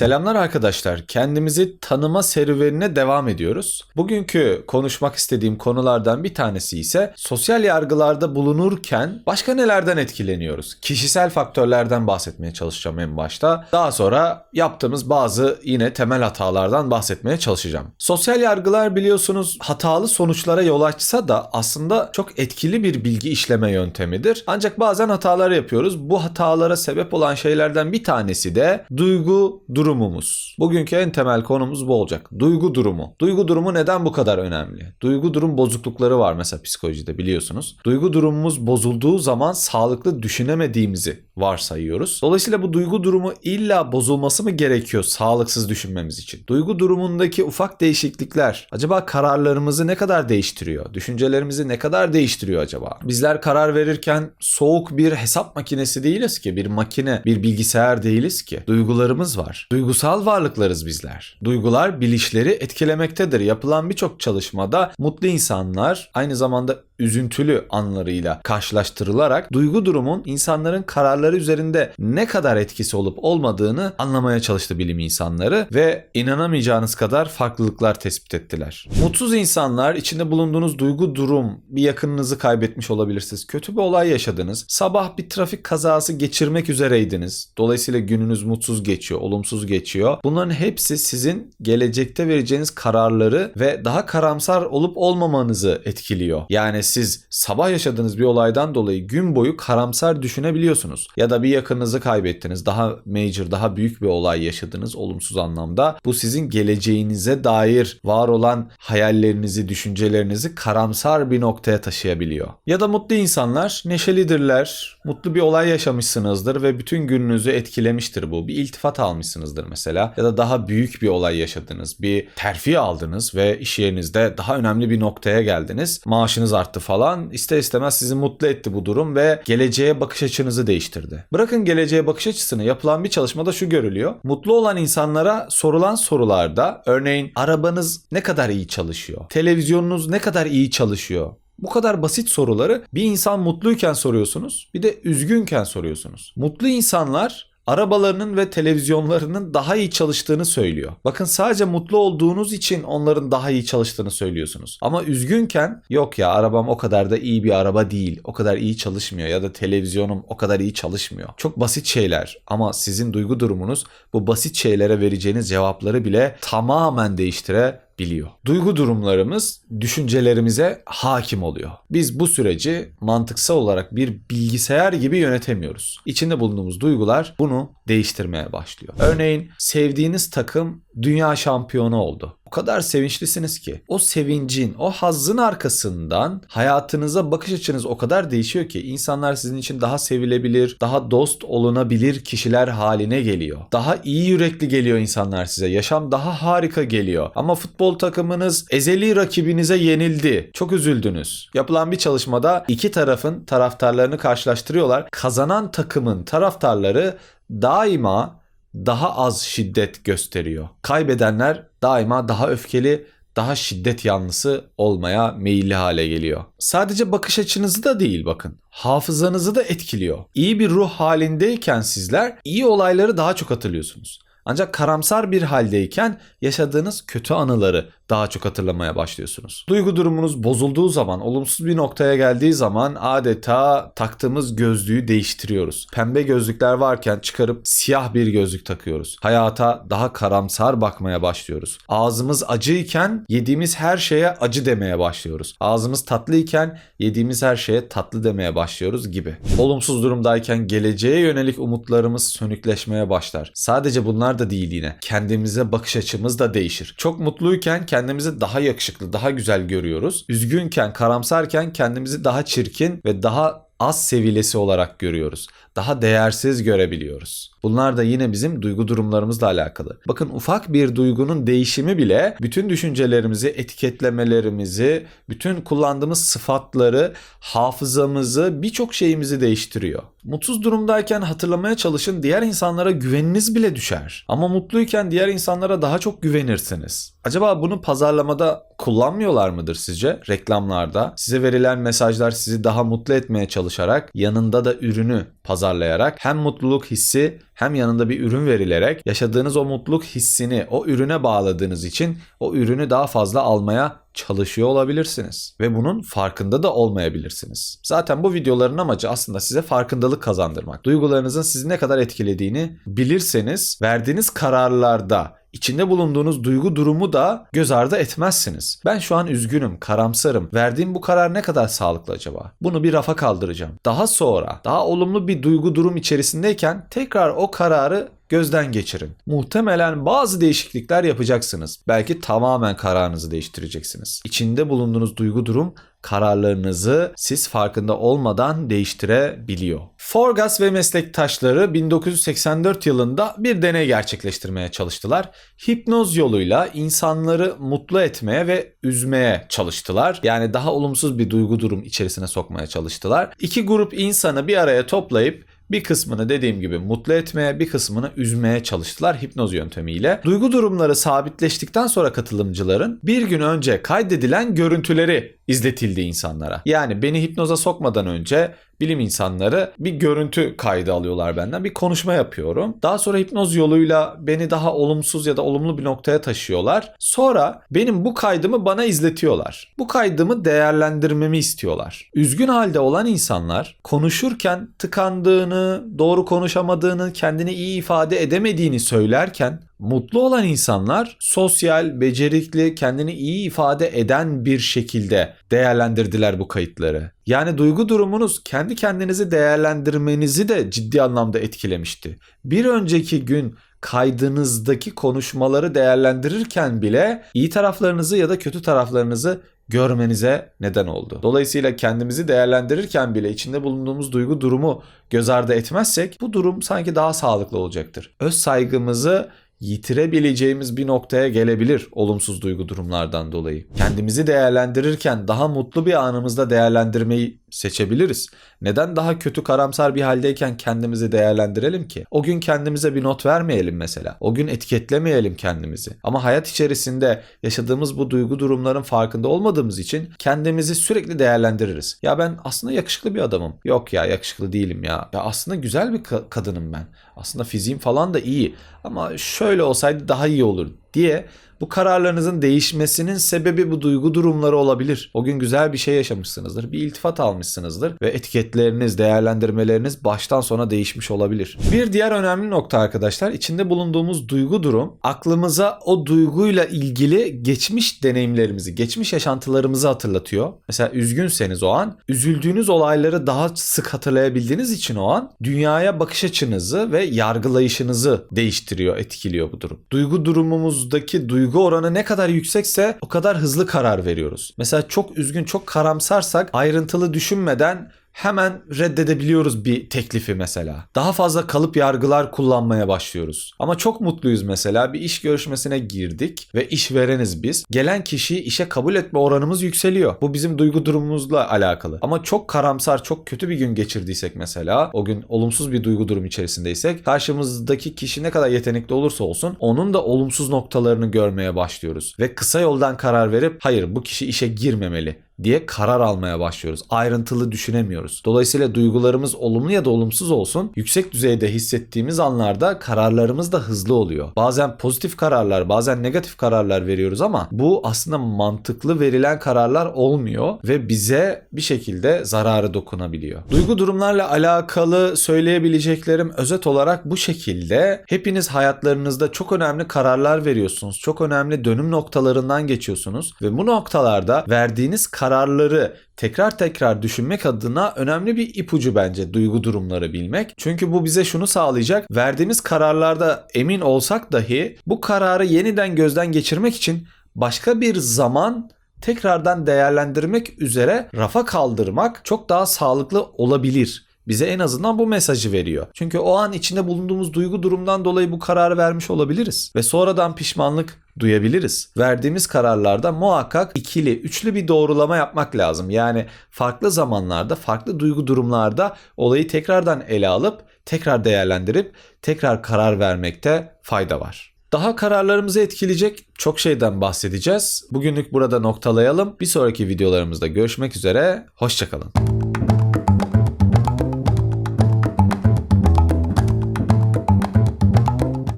Selamlar arkadaşlar. Kendimizi tanıma serüvenine devam ediyoruz. Bugünkü konuşmak istediğim konulardan bir tanesi ise sosyal yargılarda bulunurken başka nelerden etkileniyoruz? Kişisel faktörlerden bahsetmeye çalışacağım en başta. Daha sonra yaptığımız bazı yine temel hatalardan bahsetmeye çalışacağım. Sosyal yargılar biliyorsunuz hatalı sonuçlara yol açsa da aslında çok etkili bir bilgi işleme yöntemidir. Ancak bazen hatalar yapıyoruz. Bu hatalara sebep olan şeylerden bir tanesi de duygu durumumuz. Bugünkü en temel konumuz bu olacak. Duygu durumu. Duygu durumu neden bu kadar önemli? Duygu durum bozuklukları var mesela psikolojide biliyorsunuz. Duygu durumumuz bozulduğu zaman sağlıklı düşünemediğimizi varsayıyoruz. Dolayısıyla bu duygu durumu illa bozulması mı gerekiyor sağlıksız düşünmemiz için? Duygu durumundaki ufak değişiklikler acaba kararlarımızı ne kadar değiştiriyor? Düşüncelerimizi ne kadar değiştiriyor acaba? Bizler karar verirken soğuk bir hesap makinesi değiliz ki, bir makine, bir bilgisayar değiliz ki. Duygularımız var. Duygusal varlıklarız bizler. Duygular bilişleri etkilemektedir. Yapılan birçok çalışmada mutlu insanlar aynı zamanda üzüntülü anlarıyla karşılaştırılarak duygu durumun insanların kararları üzerinde ne kadar etkisi olup olmadığını anlamaya çalıştı bilim insanları ve inanamayacağınız kadar farklılıklar tespit ettiler. Mutsuz insanlar içinde bulunduğunuz duygu durum bir yakınınızı kaybetmiş olabilirsiniz. Kötü bir olay yaşadınız. Sabah bir trafik kazası geçirmek üzereydiniz. Dolayısıyla gününüz mutsuz geçiyor, olumsuz geçiyor. Bunların hepsi sizin gelecekte vereceğiniz kararları ve daha karamsar olup olmamanızı etkiliyor. Yani siz sabah yaşadığınız bir olaydan dolayı gün boyu karamsar düşünebiliyorsunuz. Ya da bir yakınınızı kaybettiniz. Daha major, daha büyük bir olay yaşadınız olumsuz anlamda. Bu sizin geleceğinize dair var olan hayallerinizi, düşüncelerinizi karamsar bir noktaya taşıyabiliyor. Ya da mutlu insanlar neşelidirler. Mutlu bir olay yaşamışsınızdır ve bütün gününüzü etkilemiştir bu. Bir iltifat almışsınızdır mesela. Ya da daha büyük bir olay yaşadınız. Bir terfi aldınız ve iş yerinizde daha önemli bir noktaya geldiniz. Maaşınız arttı falan. İster istemez sizi mutlu etti bu durum ve geleceğe bakış açınızı değiştirdi. Bırakın geleceğe bakış açısını yapılan bir çalışmada şu görülüyor. Mutlu olan insanlara sorulan sorularda örneğin arabanız ne kadar iyi çalışıyor? Televizyonunuz ne kadar iyi çalışıyor? Bu kadar basit soruları bir insan mutluyken soruyorsunuz, bir de üzgünken soruyorsunuz. Mutlu insanlar arabalarının ve televizyonlarının daha iyi çalıştığını söylüyor. Bakın sadece mutlu olduğunuz için onların daha iyi çalıştığını söylüyorsunuz. Ama üzgünken yok ya arabam o kadar da iyi bir araba değil. O kadar iyi çalışmıyor ya da televizyonum o kadar iyi çalışmıyor. Çok basit şeyler ama sizin duygu durumunuz bu basit şeylere vereceğiniz cevapları bile tamamen değiştire biliyor. Duygu durumlarımız düşüncelerimize hakim oluyor. Biz bu süreci mantıksal olarak bir bilgisayar gibi yönetemiyoruz. İçinde bulunduğumuz duygular bunu değiştirmeye başlıyor. Örneğin sevdiğiniz takım dünya şampiyonu oldu. O kadar sevinçlisiniz ki o sevincin, o hazzın arkasından hayatınıza bakış açınız o kadar değişiyor ki insanlar sizin için daha sevilebilir, daha dost olunabilir kişiler haline geliyor. Daha iyi yürekli geliyor insanlar size. Yaşam daha harika geliyor. Ama futbol takımınız ezeli rakibinize yenildi. Çok üzüldünüz. Yapılan bir çalışmada iki tarafın taraftarlarını karşılaştırıyorlar. Kazanan takımın taraftarları daima daha az şiddet gösteriyor. Kaybedenler daima daha öfkeli, daha şiddet yanlısı olmaya meyilli hale geliyor. Sadece bakış açınızı da değil bakın. Hafızanızı da etkiliyor. İyi bir ruh halindeyken sizler iyi olayları daha çok hatırlıyorsunuz. Ancak karamsar bir haldeyken yaşadığınız kötü anıları daha çok hatırlamaya başlıyorsunuz. Duygu durumunuz bozulduğu zaman, olumsuz bir noktaya geldiği zaman adeta taktığımız gözlüğü değiştiriyoruz. Pembe gözlükler varken çıkarıp siyah bir gözlük takıyoruz. Hayata daha karamsar bakmaya başlıyoruz. Ağzımız acıyken yediğimiz her şeye acı demeye başlıyoruz. Ağzımız tatlıyken yediğimiz her şeye tatlı demeye başlıyoruz gibi. Olumsuz durumdayken geleceğe yönelik umutlarımız sönükleşmeye başlar. Sadece bunlar da değil yine. Kendimize bakış açımız da değişir. Çok mutluyken kendimizi daha yakışıklı, daha güzel görüyoruz. Üzgünken, karamsarken kendimizi daha çirkin ve daha az sevilesi olarak görüyoruz. Daha değersiz görebiliyoruz. Bunlar da yine bizim duygu durumlarımızla alakalı. Bakın ufak bir duygunun değişimi bile bütün düşüncelerimizi, etiketlemelerimizi, bütün kullandığımız sıfatları, hafızamızı, birçok şeyimizi değiştiriyor. Mutsuz durumdayken hatırlamaya çalışın diğer insanlara güveniniz bile düşer. Ama mutluyken diğer insanlara daha çok güvenirsiniz. Acaba bunu pazarlamada kullanmıyorlar mıdır sizce? Reklamlarda size verilen mesajlar sizi daha mutlu etmeye çalışarak yanında da ürünü pazarlayarak hem mutluluk hissi hem yanında bir ürün verilerek yaşadığınız o mutluluk hissini o ürüne bağladığınız için o ürünü daha fazla almaya çalışıyor olabilirsiniz ve bunun farkında da olmayabilirsiniz. Zaten bu videoların amacı aslında size farkındalık kazandırmak. Duygularınızın sizi ne kadar etkilediğini bilirseniz verdiğiniz kararlarda içinde bulunduğunuz duygu durumu da göz ardı etmezsiniz. Ben şu an üzgünüm, karamsarım. Verdiğim bu karar ne kadar sağlıklı acaba? Bunu bir rafa kaldıracağım. Daha sonra, daha olumlu bir duygu durum içerisindeyken tekrar o kararı gözden geçirin. Muhtemelen bazı değişiklikler yapacaksınız. Belki tamamen kararınızı değiştireceksiniz. İçinde bulunduğunuz duygu durum kararlarınızı siz farkında olmadan değiştirebiliyor. Forgas ve meslektaşları 1984 yılında bir deney gerçekleştirmeye çalıştılar. Hipnoz yoluyla insanları mutlu etmeye ve üzmeye çalıştılar. Yani daha olumsuz bir duygu durum içerisine sokmaya çalıştılar. İki grup insanı bir araya toplayıp bir kısmını dediğim gibi mutlu etmeye, bir kısmını üzmeye çalıştılar hipnoz yöntemiyle. Duygu durumları sabitleştikten sonra katılımcıların bir gün önce kaydedilen görüntüleri izletildi insanlara. Yani beni hipnoza sokmadan önce bilim insanları bir görüntü kaydı alıyorlar benden. Bir konuşma yapıyorum. Daha sonra hipnoz yoluyla beni daha olumsuz ya da olumlu bir noktaya taşıyorlar. Sonra benim bu kaydımı bana izletiyorlar. Bu kaydımı değerlendirmemi istiyorlar. Üzgün halde olan insanlar konuşurken tıkandığını, doğru konuşamadığını, kendini iyi ifade edemediğini söylerken Mutlu olan insanlar sosyal, becerikli, kendini iyi ifade eden bir şekilde değerlendirdiler bu kayıtları. Yani duygu durumunuz kendi kendinizi değerlendirmenizi de ciddi anlamda etkilemişti. Bir önceki gün kaydınızdaki konuşmaları değerlendirirken bile iyi taraflarınızı ya da kötü taraflarınızı görmenize neden oldu. Dolayısıyla kendimizi değerlendirirken bile içinde bulunduğumuz duygu durumu göz ardı etmezsek bu durum sanki daha sağlıklı olacaktır. Öz saygımızı yitirebileceğimiz bir noktaya gelebilir olumsuz duygu durumlardan dolayı. Kendimizi değerlendirirken daha mutlu bir anımızda değerlendirmeyi seçebiliriz. Neden daha kötü karamsar bir haldeyken kendimizi değerlendirelim ki? O gün kendimize bir not vermeyelim mesela. O gün etiketlemeyelim kendimizi. Ama hayat içerisinde yaşadığımız bu duygu durumların farkında olmadığımız için kendimizi sürekli değerlendiririz. Ya ben aslında yakışıklı bir adamım. Yok ya yakışıklı değilim ya. Ya aslında güzel bir kadınım ben. Aslında fiziğim falan da iyi. Ama şöyle olsaydı daha iyi olur diye bu kararlarınızın değişmesinin sebebi bu duygu durumları olabilir. O gün güzel bir şey yaşamışsınızdır, bir iltifat almışsınızdır ve etiketleriniz, değerlendirmeleriniz baştan sona değişmiş olabilir. Bir diğer önemli nokta arkadaşlar, içinde bulunduğumuz duygu durum aklımıza o duyguyla ilgili geçmiş deneyimlerimizi, geçmiş yaşantılarımızı hatırlatıyor. Mesela üzgünseniz o an, üzüldüğünüz olayları daha sık hatırlayabildiğiniz için o an dünyaya bakış açınızı ve yargılayışınızı değiştiriyor, etkiliyor bu durum. Duygu durumumuzdaki duygu duygu oranı ne kadar yüksekse o kadar hızlı karar veriyoruz. Mesela çok üzgün, çok karamsarsak ayrıntılı düşünmeden hemen reddedebiliyoruz bir teklifi mesela. Daha fazla kalıp yargılar kullanmaya başlıyoruz. Ama çok mutluyuz mesela bir iş görüşmesine girdik ve işvereniz biz. Gelen kişiyi işe kabul etme oranımız yükseliyor. Bu bizim duygu durumumuzla alakalı. Ama çok karamsar, çok kötü bir gün geçirdiysek mesela, o gün olumsuz bir duygu durum içerisindeysek, karşımızdaki kişi ne kadar yetenekli olursa olsun onun da olumsuz noktalarını görmeye başlıyoruz. Ve kısa yoldan karar verip hayır bu kişi işe girmemeli diye karar almaya başlıyoruz. Ayrıntılı düşünemiyoruz. Dolayısıyla duygularımız olumlu ya da olumsuz olsun yüksek düzeyde hissettiğimiz anlarda kararlarımız da hızlı oluyor. Bazen pozitif kararlar, bazen negatif kararlar veriyoruz ama bu aslında mantıklı verilen kararlar olmuyor ve bize bir şekilde zararı dokunabiliyor. Duygu durumlarla alakalı söyleyebileceklerim özet olarak bu şekilde. Hepiniz hayatlarınızda çok önemli kararlar veriyorsunuz. Çok önemli dönüm noktalarından geçiyorsunuz ve bu noktalarda verdiğiniz karar kararları tekrar tekrar düşünmek adına önemli bir ipucu bence duygu durumları bilmek. Çünkü bu bize şunu sağlayacak. Verdiğimiz kararlarda emin olsak dahi bu kararı yeniden gözden geçirmek için başka bir zaman tekrardan değerlendirmek üzere rafa kaldırmak çok daha sağlıklı olabilir bize en azından bu mesajı veriyor. Çünkü o an içinde bulunduğumuz duygu durumdan dolayı bu kararı vermiş olabiliriz ve sonradan pişmanlık duyabiliriz. Verdiğimiz kararlarda muhakkak ikili, üçlü bir doğrulama yapmak lazım. Yani farklı zamanlarda, farklı duygu durumlarda olayı tekrardan ele alıp, tekrar değerlendirip, tekrar karar vermekte fayda var. Daha kararlarımızı etkileyecek çok şeyden bahsedeceğiz. Bugünlük burada noktalayalım. Bir sonraki videolarımızda görüşmek üzere. Hoşçakalın.